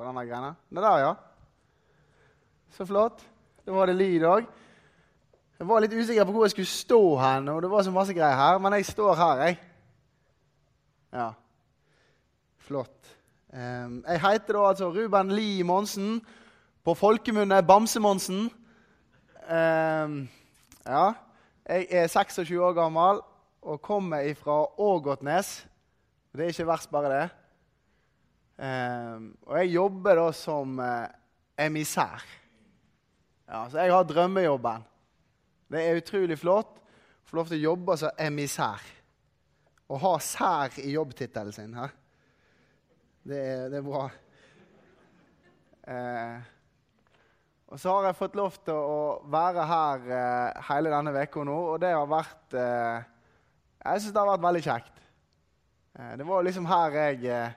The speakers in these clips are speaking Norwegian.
på denne greia. Det der, ja. Så flott. Da var det lyd òg. Jeg var litt usikker på hvor jeg skulle stå hen, og det var så masse greier her, men jeg står her, jeg. Ja. Flott. Um, jeg heter da altså Ruben Lie Monsen. På folkemunne Bamse-Monsen. Um, ja. Jeg er 26 år gammel og kommer fra Ågotnes. Det er ikke verst, bare det. Um, og jeg jobber da som uh, emissær. Ja, så jeg har drømmejobben. Det er utrolig flott å få lov til å jobbe som emissær. Å ha sær i jobbtittelen sin. Her. Det, er, det er bra. Eh, og så har jeg fått lov til å være her eh, hele denne uka nå, og det har vært Jeg syns det har vært veldig kjekt. det var liksom her jeg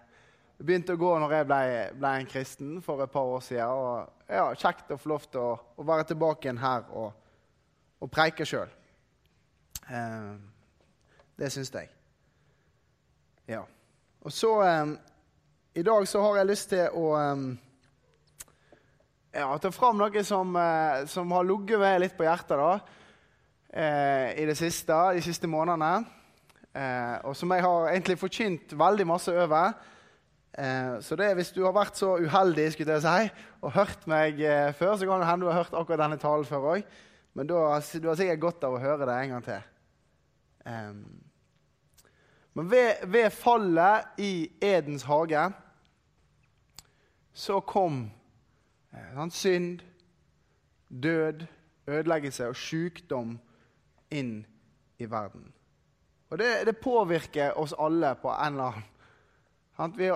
begynte å gå når jeg ble, ble, en kristen for et par år siden. Og ja, Kjekt å få lov til å, å være tilbake igjen her og, og preike sjøl. Eh, det syns jeg. Ja. Og så eh, I dag så har jeg lyst til å eh, ja, ta fram noe som, eh, som har ligget meg litt på hjertet da, eh, i det siste, de siste månedene. Eh, og som jeg har egentlig forkynt veldig masse over. Eh, så det, Hvis du har vært så uheldig skulle jeg si, og hørt meg eh, før, så kan det hende du har hørt akkurat denne talen før òg. Men da, du har sikkert godt av å høre det en gang til. Eh, men ved, ved, fallet i Edens hage så kom eh, synd, død, ødeleggelse og sykdom inn i verden. Og det, det påvirker oss alle på en eller annen vi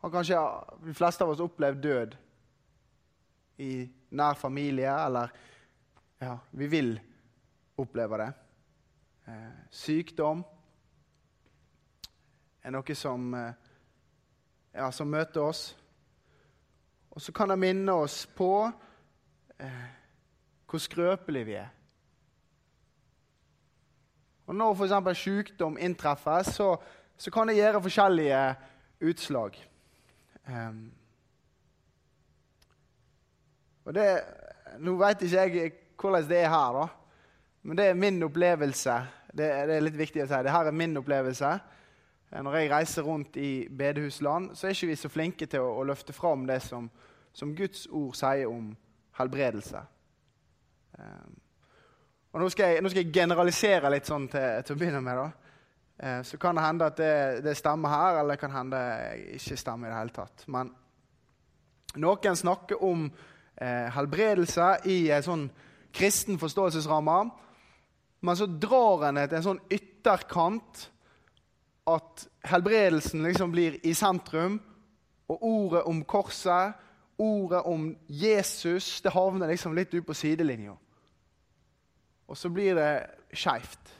har kanskje de fleste av oss opplevd død i nær familie, eller ja, vi vil oppleve det. Eh, sykdom er noe som, eh, ja, som møter oss. Og så kan det minne oss på eh, hvor skrøpelige vi er. Og Når f.eks. sykdom inntreffer, så, så kan det gjøre forskjellige utslag. Um, og det, Nå vet ikke jeg hvordan det er her, da. men det er min opplevelse. Det, det er litt viktig å si. Det her er min opplevelse. Eh, når jeg reiser rundt i bedehusland, så er ikke vi så flinke til å, å løfte fram det som, som, Guds ord sier om helbredelse. Um, og nå skal, jeg, nå skal, jeg, generalisere litt sånn til, til å begynne med. da. Eh, så kan det hende at det, det, stemmer her, eller det kan hende ikke stemmer i det hele tatt. Men noen snakker om eh, helbredelse i en sånn kristen forståelsesramme. Men så drar en det til en sånn ytterkant at helbredelsen liksom blir i sentrum. Og ordet om korset, ordet om Jesus, det havner liksom litt ut på sidelinja. Og så blir det skeivt.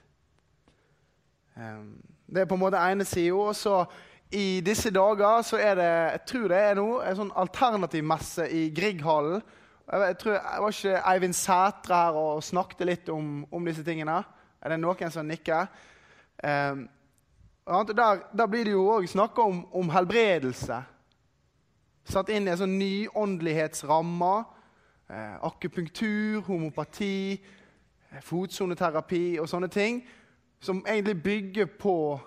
Ehm, det er på en måte ene sida. Og så i disse dager så er det jeg tror det er noe, en sånn alternativmesse i Grieghallen. Jeg, tror, jeg var ikke Eivind Sætre her og snakket litt om, om, disse tingene? Er det noen som nikker? Um, der, der, blir det jo òg snakka om, om, helbredelse. Satt inn i en sånn nyåndelighetsramme. Eh, akupunktur, homopati, fotsoneterapi og sånne ting som egentlig bygger på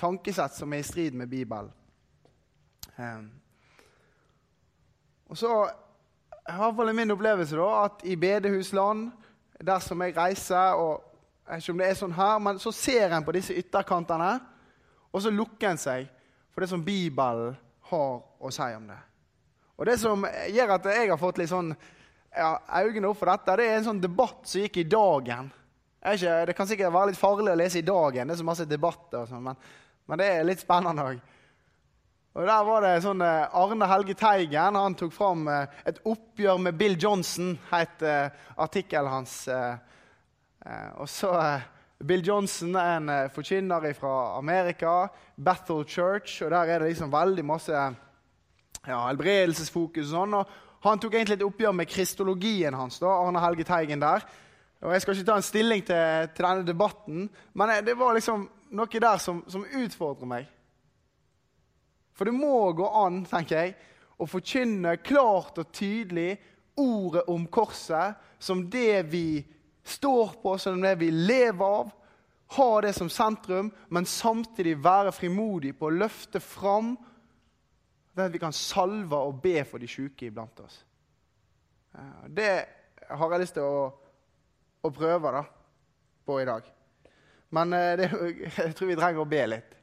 tankesett som er i strid med Bibelen. Um, og så i hvert fall min opplevelse da, at i bedehusland, der som jeg reiser og jeg vet ikke om det er sånn her, men Så ser en på disse ytterkantene, og så lukker en seg for det som Bibelen har å si om det. Og Det som gjør at jeg har fått litt sånn ja, øynene opp for dette, det er en sånn debatt som gikk i dagen ikke, det kan sikkert være litt farlig å lese i dagen, det er så masse debatter, sånt, men, men, det er litt spennende òg. Og Der var det sånn eh, Arne Helge Teigen han tok fram eh, et oppgjør med Bill Johnson, het uh, artikkelen hans. og så Bill Johnson er en forkynner fra Amerika, Bethel Church. og Der er det liksom veldig masse ja, helbredelsesfokus. og sånn, og Han tok egentlig et oppgjør med kristologien hans, da, Arne Helge Teigen der. Og Jeg skal ikke ta en stilling til, til denne debatten, men det var liksom noe der som, som utfordrer meg. For det må gå an, tenker jeg, å forkynne klart og tydelig ordet om korset som det vi står på, som det vi lever av. Ha det som sentrum, men samtidig være frimodig på å løfte fram det at vi kan salve og be for de syke iblant oss. Det har jeg lyst til å, å prøve da, på i dag. Men eh, det, jeg tror vi trenger å be litt.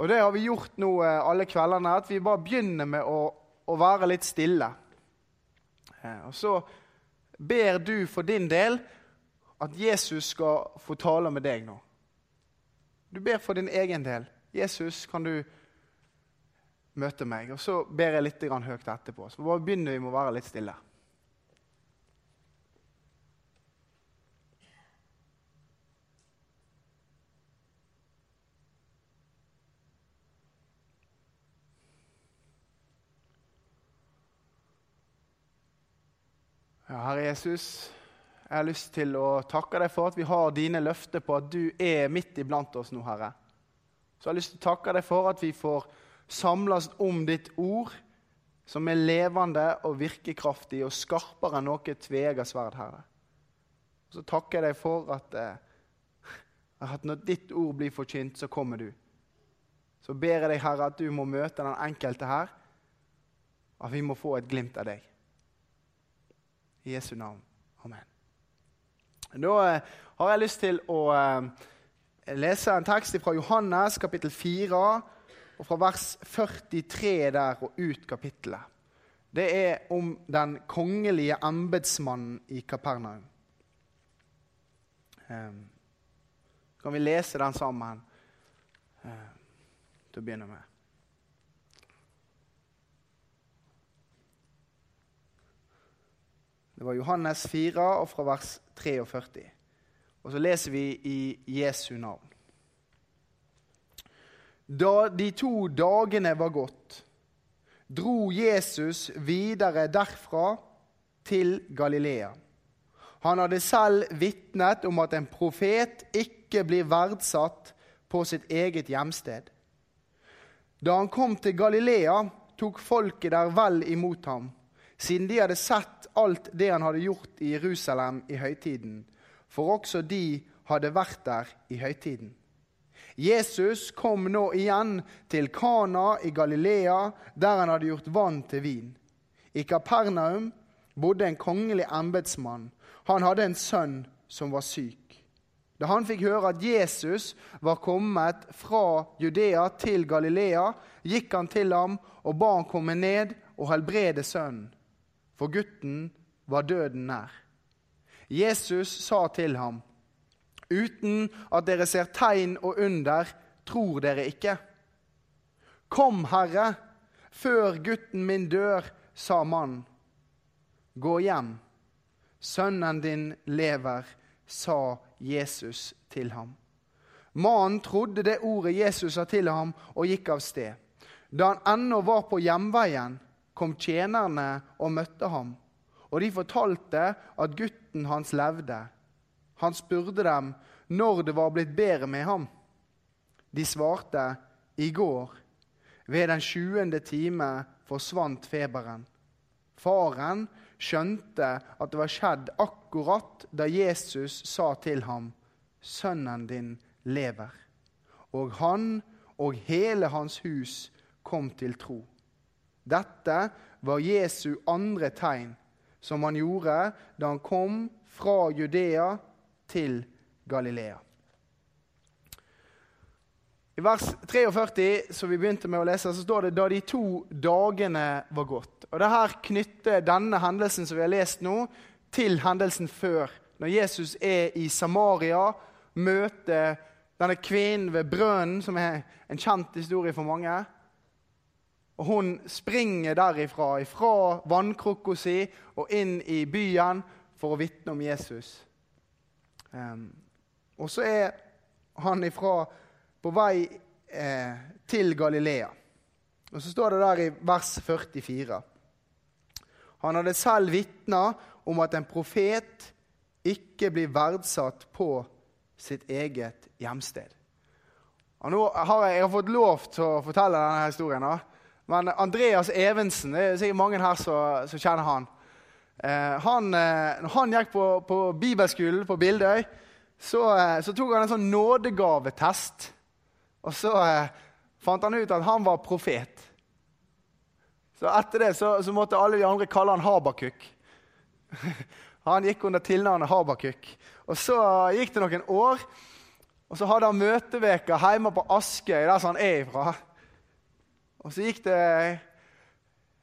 Og det har vi gjort nå eh, alle kveldene, at vi bare begynner med å, å være litt stille. Eh, og så ber du for din del at Jesus skal få tale med deg nå. Du ber for din egen del. Jesus, kan du møte meg? Og så ber jeg litt høyt etterpå. Så bare begynner vi med å være litt stille. Ja, Herre Jesus, jeg har lyst til å takke deg for at vi har dine løfter på at du er midt iblant oss nå, Herre. Så jeg har lyst til å takke deg for at vi får samles om ditt ord, som er levende og virkekraftig og skarpere enn noe tveegget sverd, Herre. Og så takker jeg deg for at, eh, at når ditt ord blir forkynt, så kommer du. Så ber jeg deg, Herre, at du må møte den enkelte her, at vi må få et glimt av deg. I Jesu navn. Amen. Da eh, har jeg lyst til å eh, lese en tekst fra Johannes kapittel 4, og fra vers 43 der og ut kapittelet. Det er om den kongelige embetsmannen i Kapernaum. Um, kan vi lese den sammen uh, til å begynne med? Det var Johannes 4, og fra vers 43. Og så leser vi i Jesu navn. Da de to dagene var gått, dro Jesus videre derfra til Galilea. Han hadde selv vitnet om at en profet ikke blir verdsatt på sitt eget hjemsted. Da han kom til Galilea, tok folket der vel imot ham, siden de hadde sett alt det han hadde gjort i Jerusalem i høytiden, for også de hadde vært der i høytiden. Jesus kom nå igjen til Kana i Galilea, der han hadde gjort vann til vin. I Kapernaum bodde en kongelig embetsmann. Han hadde en sønn som var syk. Da han fikk høre at Jesus var kommet fra Judea til Galilea, gikk han til ham og ba han komme ned og helbrede sønnen for gutten var døden nær. Jesus sa til ham, uten at dere ser tegn og under, tror dere ikke. Kom, Herre, før gutten min dør, sa mannen. Gå hjem, sønnen din lever, sa Jesus til ham. Mannen trodde det ordet Jesus sa til ham, og gikk av sted. Da han ennå var på hjemveien, kom tjenerne og møtte ham. Og de fortalte at gutten hans levde. Han spurte dem når det var blitt bedre med ham. De svarte i går. Ved den sjuende time forsvant feberen. Faren skjønte at det var skjedd akkurat da Jesus sa til ham, 'Sønnen din lever.' Og han og hele hans hus kom til tro. Dette var Jesu andre tegn, som han gjorde da han kom fra Judea til Galilea. I vers 43, som vi begynte med å lese, så står det da de to dagene var gått. Og det her knytter denne hendelsen som vi har lest nå, til hendelsen før. Når Jesus er i Samaria, møter denne kvinnen ved brønnen, som er en kjent historie for mange. Og hun springer derifra, ifra vannkrukka si og inn i byen for å vitne om Jesus. Um, og så er han ifra på vei eh, til Galilea. Og så står det der i vers 44. Han hadde selv vitna om at en profet ikke blir verdsatt på sitt eget hjemsted. Og nå har jeg, jeg har fått lov til å fortelle denne historien. da. Men Andreas Evensen, det er sikkert mange her som kjenner han. Eh, han eh, når han gikk på, på bibelskolen på Bildøy, så, eh, så, tok han en sånn nådegavetest. Og så eh, fant han ut at han var profet. Så etter det så, så måtte alle de andre kalle han Habakuk. Han gikk under tilnavnet Habakuk. Og Så gikk det noen år, og så hadde han møteveker hjemme på Askøy, der han er ifra. Og så gikk det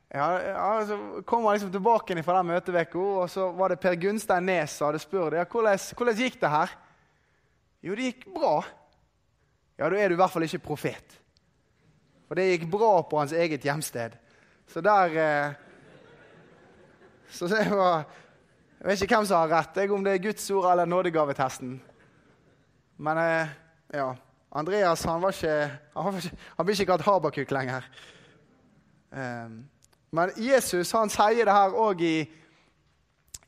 ja, ja, Så kom han liksom tilbake fra den møteveka, og så var det Per Gunstein Nes som hadde spurt ja, hvordan, hvordan gikk det her. Jo, det gikk bra. Ja, da er du i hvert fall ikke profet. For det gikk bra på hans eget hjemsted. Så der eh, Så det var Jeg vet ikke hvem som har rett, jeg, om det er Guds ord eller nådegavetesten. Men eh, ja Andreas han var ikke, han, var ikke, han blir ikke kalt Habakuk lenger. Eh, men Jesus han sier det her òg i,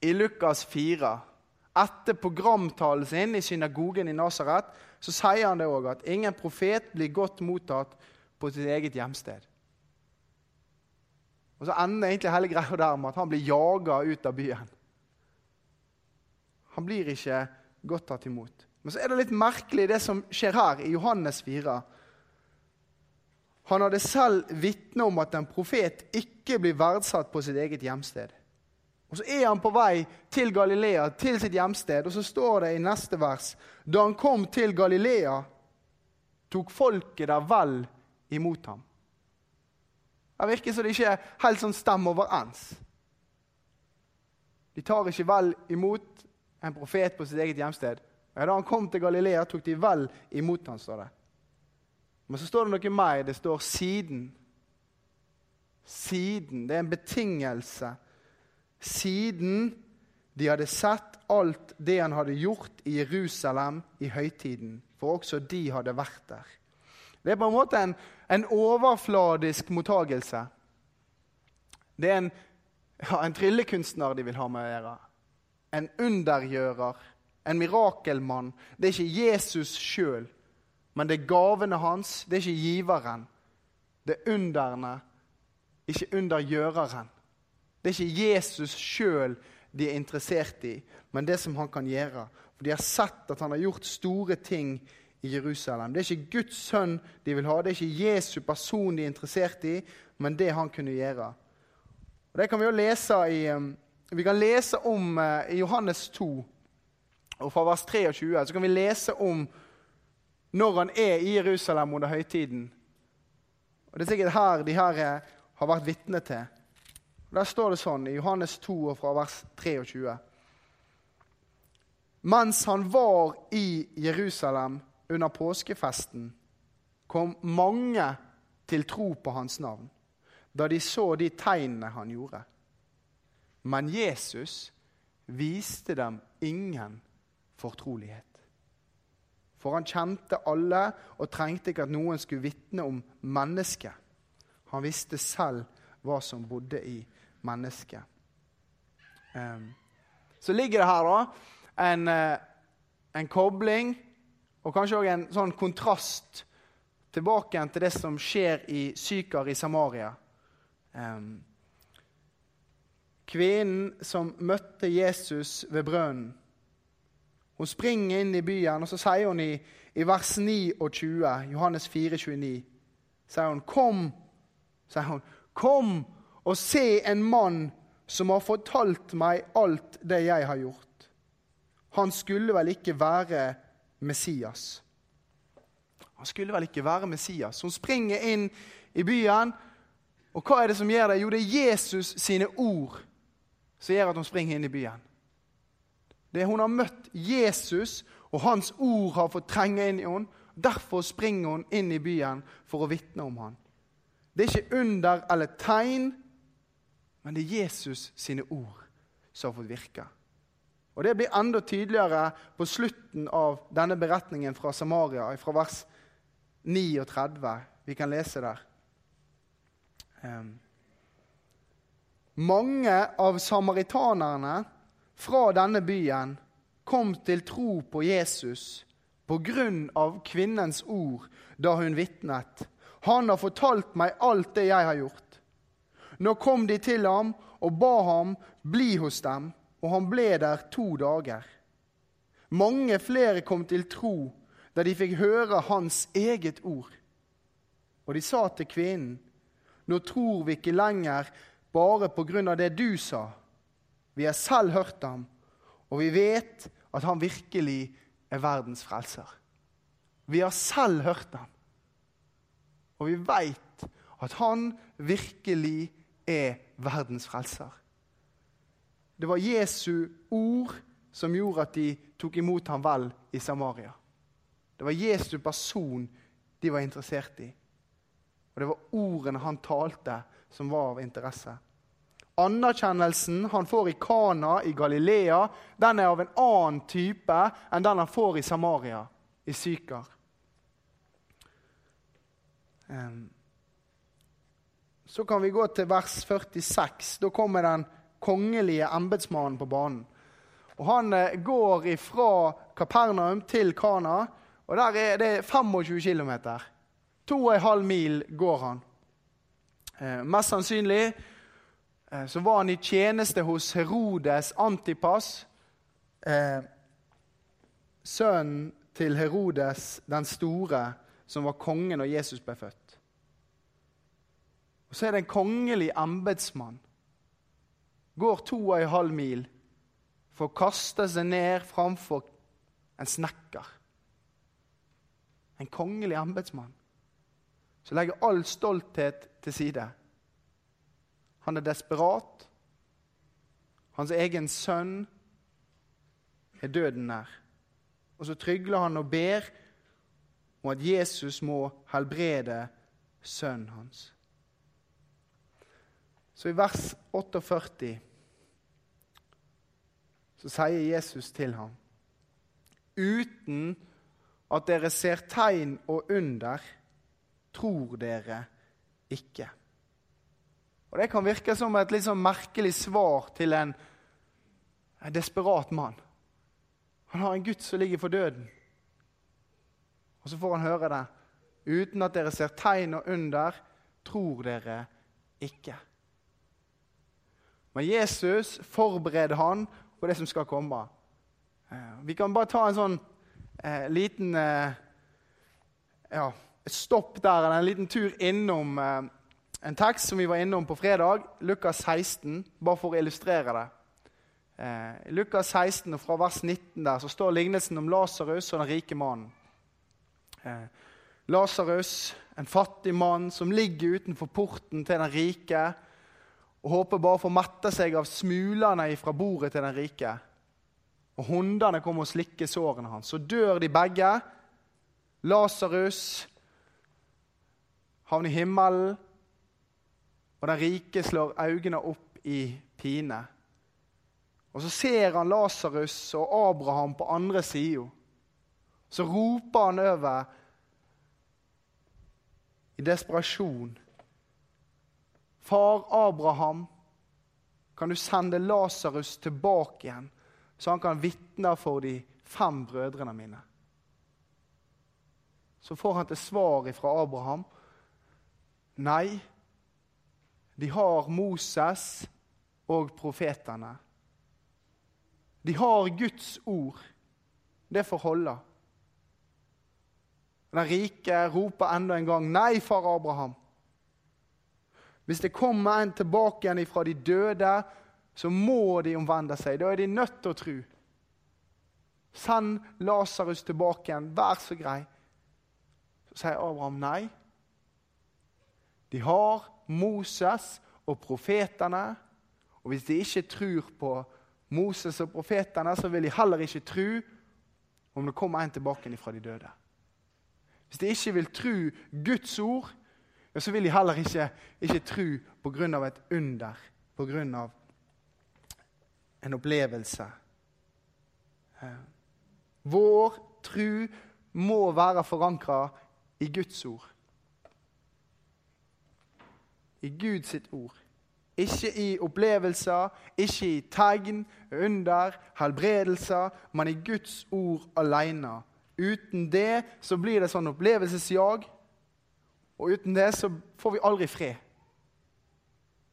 i Lukas 4 etter programtalen sin i synagogen i Nasaret, så sier han det òg at ingen profet blir godt mottatt på sitt eget hjemsted. Og Så ender egentlig hele greia der med at han blir jaga ut av byen. Han blir ikke godt tatt imot. Men så er det litt merkelig det som skjer her, i Johannes 4. Han hadde selv vitne om at en profet ikke blir verdsatt på sitt eget hjemsted. Og Så er han på vei til Galilea, til sitt hjemsted, og så står det i neste vers Da han kom til Galilea, tok folket der vel imot ham. Det virker som det ikke er helt sånn stem overens. De tar ikke vel imot en profet på sitt eget hjemsted. Ja, da han kom til Galilea, tok de vel imot ham, står det. Men så står det noe mer. Det står 'siden'. Siden. Det er en betingelse siden de hadde sett alt det han hadde gjort i Jerusalem i høytiden. For også de hadde vært der. Det er på en måte en, en overfladisk mottagelse. Det er en, ja, en tryllekunstner de vil ha med å gjøre. En undergjører. En mirakelmann. Det er ikke Jesus sjøl, men det er gavene hans. Det er ikke giveren. Det er underne, ikke undergjøreren. Det er ikke Jesus sjøl de er interessert i, men det som han kan gjøre. For De har sett at han har gjort store ting i Jerusalem. Det er ikke Guds sønn de vil ha, det er ikke Jesu person de er interessert i, men det han kunne gjøre. Og Det kan Vi jo lese i, um, vi kan lese om uh, i Johannes 2, og fra vers 23 så kan vi lese om når han er i Jerusalem under høytiden. Og Det er sikkert her de her har vært vitne til. Og Der står det sånn i Johannes 2 og fra vers 23. Mens han var i Jerusalem under påskefesten, kom mange til tro på hans navn da de så de tegnene han gjorde. Men Jesus viste dem ingen fortrolighet. For han kjente alle og trengte ikke at noen skulle vitne om mennesket. Han visste selv hva som bodde i mennesket. Um, så ligger det her da en, uh, en kobling og kanskje òg en sånn kontrast tilbake til det som skjer i Sykar i Samaria. Um, kvinnen som møtte Jesus ved brønnen. Hun springer inn i byen, og så sier hun i, i vers 29, Johannes 4, 29, sier hun, 'Kom', sier hun, 'Kom og se en mann som har fortalt meg alt det jeg har gjort. Han skulle vel ikke være Messias. Han skulle vel ikke være Messias. Hun springer inn i byen, og hva er det som gjør det? Jo, det er Jesus sine ord som gjør at hun springer inn i byen. Det Hun har møtt Jesus, og hans ord har fått trenge inn i henne. Derfor springer hun inn i byen for å vitne om ham. Det er ikke under eller tegn, men det er Jesus sine ord som har fått virke. Og Det blir enda tydeligere på slutten av denne beretningen fra Samaria, fra vers 39. Vi kan lese der. Um, mange av samaritanerne fra denne byen kom til tro på Jesus på grunn av kvinnens ord da hun vitnet. Han har fortalt meg alt det jeg har gjort. Nå kom de til ham og ba ham bli hos dem, og han ble der to dager. Mange flere kom til tro da de fikk høre hans eget ord. Og de sa til kvinnen, nå tror vi ikke lenger bare på grunn av det du sa. Vi har selv hørt ham, og vi vet at han virkelig er verdens frelser. Vi har selv hørt ham, og vi veit at han virkelig er verdens frelser. Det var Jesu ord som gjorde at de tok imot ham vel i Samaria. Det var Jesu person de var interessert i. Og det var ordene han talte, som var av interesse. Anerkjennelsen han får i Kana i Galilea, den er av en annen type enn den han får i Samaria, i Sykar. Så kan vi gå til vers 46. Da kommer den kongelige embetsmannen på banen. Og Han eh, går fra Kapernaum til Kana, og der er det 25 km. To og en halv mil går han. Eh, mest sannsynlig så var han i tjeneste hos Herodes Antipas, eh, sønnen til Herodes den store, som var kongen når Jesus ble født. Og Så er det en kongelig embetsmann. Går to og en halv mil for å kaste seg ned framfor en snekker. En kongelig embetsmann som legger all stolthet til side. Han er desperat. Hans egen sønn er døden nær. Og så trygler han og ber om at Jesus må helbrede sønnen hans. Så i vers 48 så sier Jesus til ham Uten at dere ser tegn og under, tror dere ikke. Og Det kan virke som et litt sånn merkelig svar til en, en desperat mann. Han har en gutt som ligger for døden. Og så får han høre det. Uten at dere ser tegn og under, tror dere ikke. Men Jesus forbereder han på det som skal komme. Eh, vi kan bare ta en sånn eh, liten eh, ja, stopp der, eller en liten tur innom eh, en tekst som vi var innom på fredag, Lukas 16, bare for å illustrere det. Eh, I Lukas 16 og fra vers 19 der, så står lignelsen om Lasarus og den rike mannen. Eh, Lasarus, en fattig mann som ligger utenfor porten til den rike og håper bare å få mette seg av smulene fra bordet til den rike. Og hundene kommer og slikker sårene hans. Så dør de begge. Lasarus havner i himmelen og den rike slår øynene opp i pine. Og så ser han Lasarus og Abraham på andre sida. Så roper han over i desperasjon. Far Abraham, kan du sende Lasarus tilbake igjen, så han kan vitne for de fem brødrene mine? Så får han til svar fra Abraham nei, de har Moses og profetene. De har Guds ord. Det får holde. Den rike roper enda en gang, 'Nei, far Abraham'. Hvis det kommer en tilbake igjen fra de døde, så må de omvende seg. Da er de nødt til å tro. Send Lasarus tilbake igjen, vær så grei. Så sier Abraham nei. De har Moses og profetene. Og hvis de ikke tror på Moses og profetene, så vil de heller ikke tro om det kommer en tilbake fra de døde. Hvis de ikke vil tro Guds ord, så vil de heller ikke, ikke tro pga. et under, pga. en opplevelse. Vår tro må være forankra i Guds ord i Guds ord. Ikke i opplevelser, ikke i tegn, under, helbredelser, men i Guds ord alene Uten det så blir det sånn opplevelsesjag, og uten det så får vi aldri fred.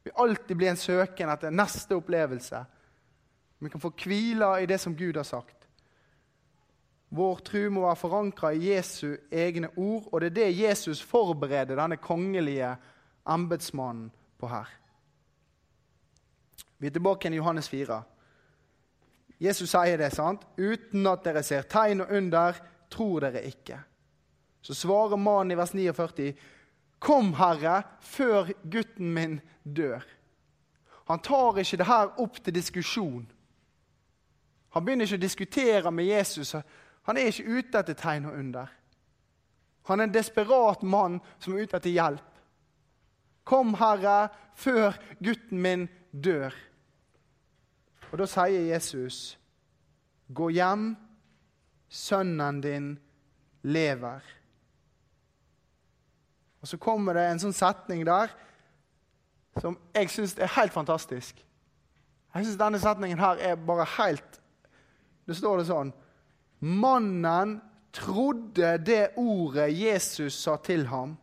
Vi alltid blir en søken etter neste opplevelse. Vi kan få hvile i det som Gud har sagt. Vår tro må være forankra i Jesu egne ord, og det er det Jesus forbereder denne kongelige embetsmannen på her. Vi er tilbake i Johannes 4. Jesus sier det, sant? Uten at dere ser tegn og under, tror dere ikke. Så svarer mannen i vers 49, Kom, Herre, før gutten min dør. Han tar ikke det her opp til diskusjon. Han begynner ikke å diskutere med Jesus. Han er ikke ute etter tegn og under. Han er en desperat mann som er ute etter hjelp. Kom, Herre, før gutten min dør. Og da sier Jesus, 'Gå hjem, sønnen din lever'. Og Så kommer det en sånn setning der som jeg syns er helt fantastisk. Jeg syns denne setningen her er bare helt Det står det sånn Mannen trodde det ordet Jesus sa til ham,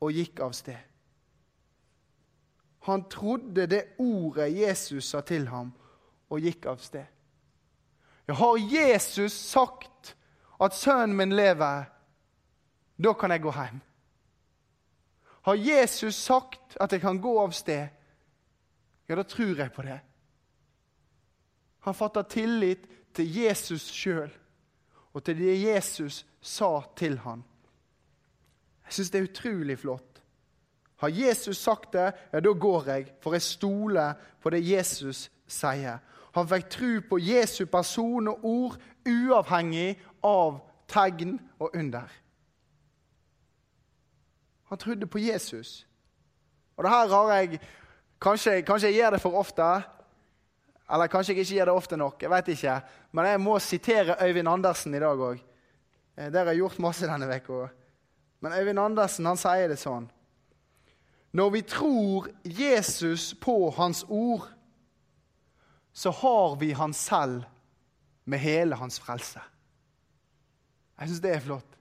og gikk av sted. Han trodde det ordet Jesus sa til ham, og gikk av sted. Har Jesus sagt at sønnen min lever, da kan jeg gå hjem. Har Jesus sagt at jeg kan gå av sted, ja, da tror jeg på det. Han fatter tillit til Jesus sjøl og til det Jesus sa til han. Jeg syns det er utrolig flott. Har Jesus sagt det, ja, da går jeg, for jeg stoler på det Jesus sier. Han fikk tro på Jesu person og ord uavhengig av tegn og under. Han trodde på Jesus. Og det her har jeg Kanskje, kanskje jeg gjør det for ofte, eller kanskje jeg ikke gjør det ofte nok. jeg vet ikke. Men jeg må sitere Øyvind Andersen i dag òg. Eh, det har jeg gjort masse denne uka. Men Øyvind Andersen han sier det sånn Når vi tror Jesus på hans ord, så har vi han selv med hele hans frelse. Jeg syns det er flott.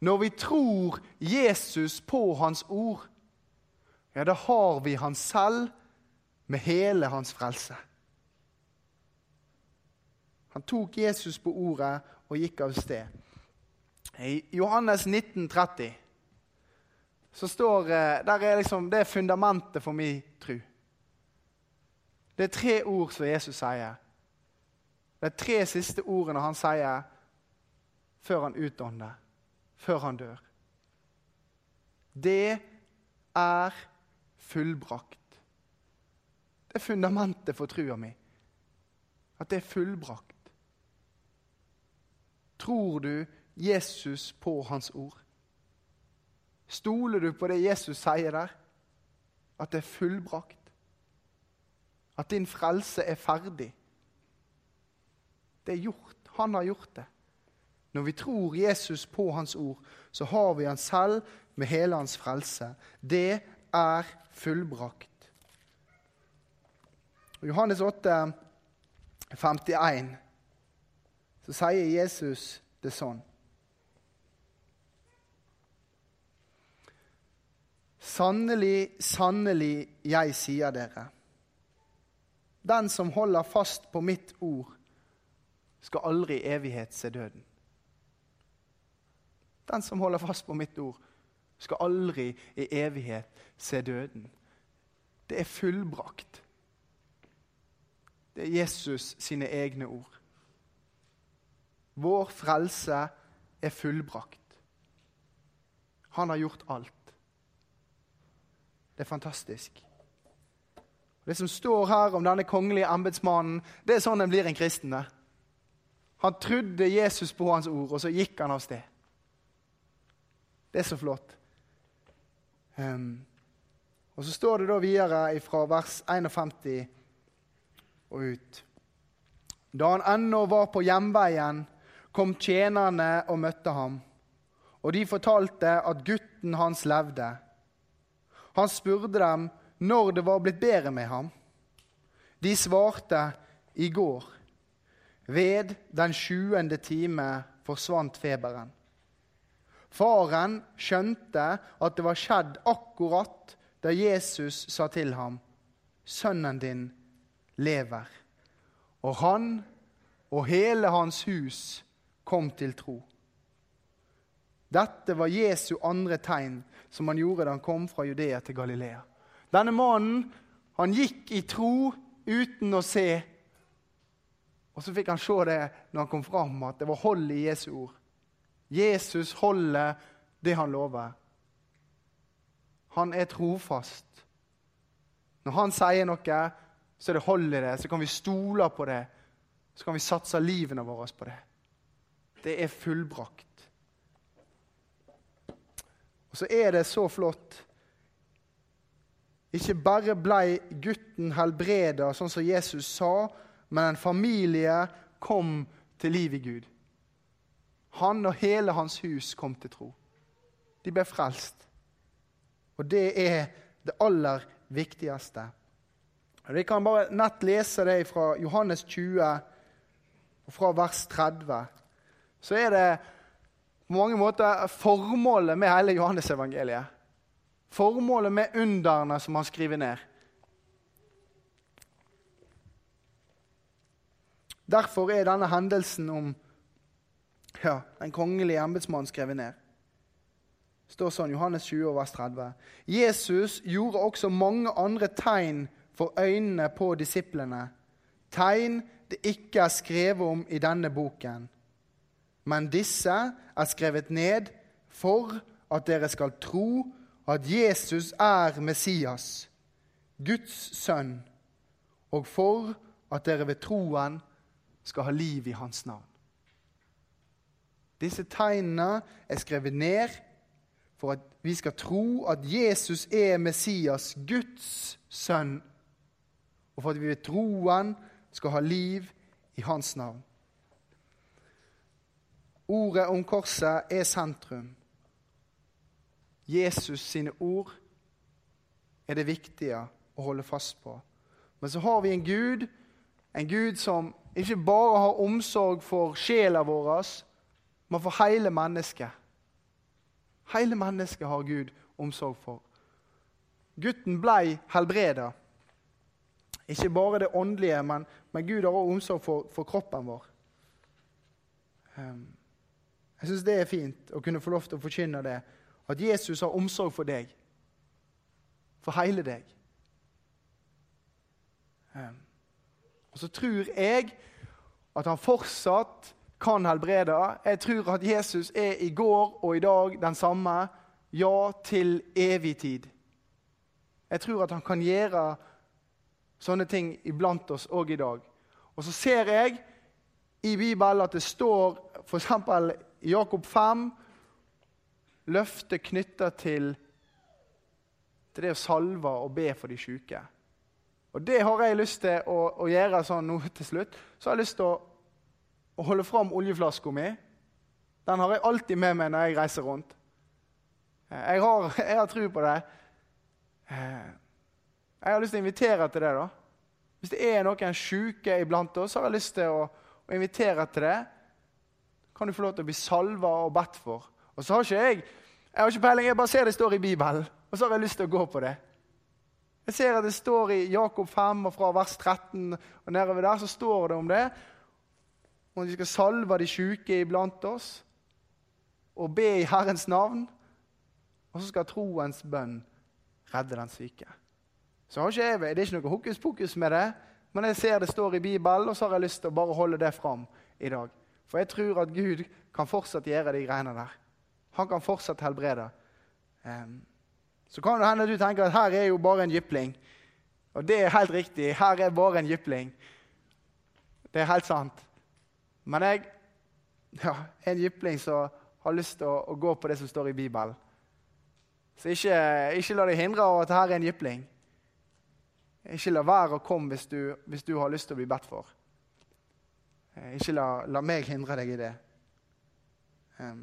Når vi tror Jesus på hans ord, ja, da har vi han selv med hele hans frelse. Han tok Jesus på ordet og gikk av sted. I Johannes 19, 30, så står eh, der er liksom, Det er fundamentet for min tro. Det er tre ord som Jesus sier. Er tre siste ordene han sier før han utånder, før han dør. Det er fullbrakt. Det er fundamentet for trua mi. At det er fullbrakt. Tror du Jesus på hans ord? Stoler du på det Jesus sier der? At det er fullbrakt? At din frelse er ferdig. Det er gjort. Han har gjort det. Når vi tror Jesus på hans ord, så har vi han selv med hele hans frelse. Det er fullbrakt. I Johannes 8, 51, så sier Jesus det sånn. Sannelig, sannelig, jeg sier dere. Den som holder fast på mitt ord, skal aldri i evighet se døden. Den som holder fast på mitt ord, skal aldri i evighet se døden. Det er fullbrakt. Det er Jesus sine egne ord. Vår frelse er fullbrakt. Han har gjort alt. Det er fantastisk. Det som står her om denne kongelige embetsmannen, det er sånn en blir en kristen. Han trodde Jesus på hans ord, og så gikk han av sted. Det er så flott. Um, og så står det da videre fra vers 51 og ut. Da han ennå var på hjemveien, kom tjenerne og møtte ham. Og de fortalte at gutten hans levde. Han spurte dem når det var blitt bedre med ham. De svarte i går, ved den sjuende time forsvant feberen. Faren skjønte at det var skjedd akkurat da Jesus sa til ham, 'Sønnen din lever.' Og han og hele hans hus kom til tro. Dette var Jesu andre tegn som han gjorde da han kom fra Judea til Galilea. Denne mannen han gikk i tro uten å se. Og så fikk han se det når han kom fram, at det var hold i Jesu ord. Jesus holder det han lover. Han er trofast. Når han sier noe, så er det hold i det. Så kan vi stole på det. Så kan vi satse livene våre på det. Det er fullbrakt. Og så er det så flott. Ikke bare ble gutten helbreda, sånn som Jesus sa, men en familie kom til liv i Gud. Han og hele hans hus kom til tro. De ble frelst. Og det er det aller viktigste. Vi kan bare nett lese det fra Johannes 20, og fra vers 30. Så er det på mange måter formålet med hele Johannes-evangeliet. Formålet med underne som han skriver ned. Derfor er denne hendelsen om ja, den kongelige embetsmannen skrevet ned. Det står sånn Johannes 20, vers 30. Jesus gjorde også mange andre tegn for øynene på disiplene. Tegn det ikke er skrevet om i denne boken men disse er skrevet ned for at dere skal tro at Jesus er Messias, Guds sønn, og for at dere ved troen skal ha liv i hans navn. Disse tegnene er skrevet ned for at vi skal tro at Jesus er Messias, Guds sønn, og for at vi ved troen skal ha liv i hans navn. Ordet om korset er sentrum. Jesus sine ord er det viktige å holde fast på. Men så har vi en Gud, en Gud som ikke bare har omsorg for sjela vår, men for hele mennesket. Hele mennesket har Gud omsorg for. Gutten blei helbreda. Ikke bare det åndelige, men, men Gud har også omsorg for, for kroppen vår. Um, jeg syns det er fint å kunne få lov til å forkynne det. At Jesus har omsorg for deg. For hele deg. Ehm, og så tror jeg at han fortsatt kan helbrede. Jeg tror at Jesus er i går og i dag den samme. Ja, til evig tid. Jeg tror at han kan gjøre sånne ting iblant oss òg i dag. Og så ser jeg i Bibelen at det står f.eks. Jakob 5 løftet knytta til, det å salve og be for de syke. Og Det har jeg lyst til å, å gjøre sånn nå til slutt. Så har jeg lyst til å, å holde fram oljeflaska mi. Den har jeg alltid med meg når jeg reiser rundt. Eh, jeg har, jeg har tro på det. Eh, jeg har lyst til å invitere til det. da. Hvis det er noen syke iblant oss, så har jeg lyst til å, å invitere til det kan du få lov til å bli salva og bedt for. Og så har ikke jeg jeg har ikke peiling, jeg bare ser det står i Bibelen, og så har jeg lyst til å gå på det. Jeg ser at det står i Jakob 5 og fra vers 13 og nedover der, så står det om det. Om vi skal salve de sjuke iblant oss og be i Herrens navn. Og så skal troens bønn redde den syke. Så har ikke jeg, Det er ikke noe hokus pokus med det, men jeg ser det står i Bibelen, og så har jeg lyst til å bare holde det fram i dag. For jeg tror at Gud kan fortsatt gjøre de greiene der. Han kan fortsatt helbrede. Så kan det hende du tenker at her er jo bare en jypling. Og det er helt riktig. Her er bare en jypling. Det er helt sant. Men jeg ja, en jypling som har lyst til å, å, gå på det som står i Bibelen. Så ikke, ikke la deg hindre av at her er en jypling. Ikke la være å komme hvis du, hvis du har lyst til å bli bedt for. Eh, ikke la, la, meg hindre deg i det. Um,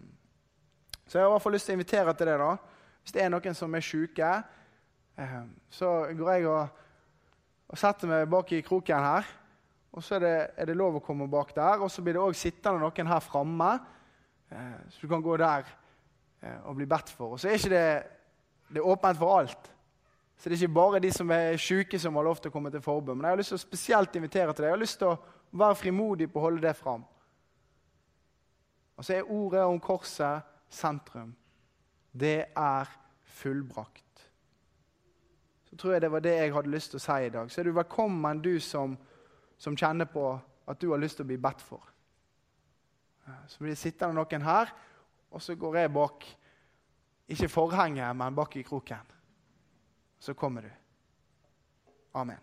så jeg har i hvert fall lyst til å invitere til det. da. Hvis det er noen som er syke, um, så går jeg og, og, setter meg bak i kroken her. Og så er det, er det lov å komme bak der. Og så blir det òg sittende noen her framme uh, så du kan gå der uh, og bli bedt for. Og så er ikke det, det er åpent for alt. Så det er ikke bare de som er syke, som har lov til å komme til forbud. Men jeg har lyst til å spesielt invitere til det. Jeg har lyst til å være frimodig på å holde det fram. Og så er ordet om korset sentrum. Det er fullbrakt. Så tror jeg det var det jeg hadde lyst til å si i dag. Så er du velkommen, du som, som kjenner på at du har lyst til å bli bedt for. Så blir det sittende noen her, og så går jeg bak ikke forhenget, men bak i kroken. Så kommer du. Amen.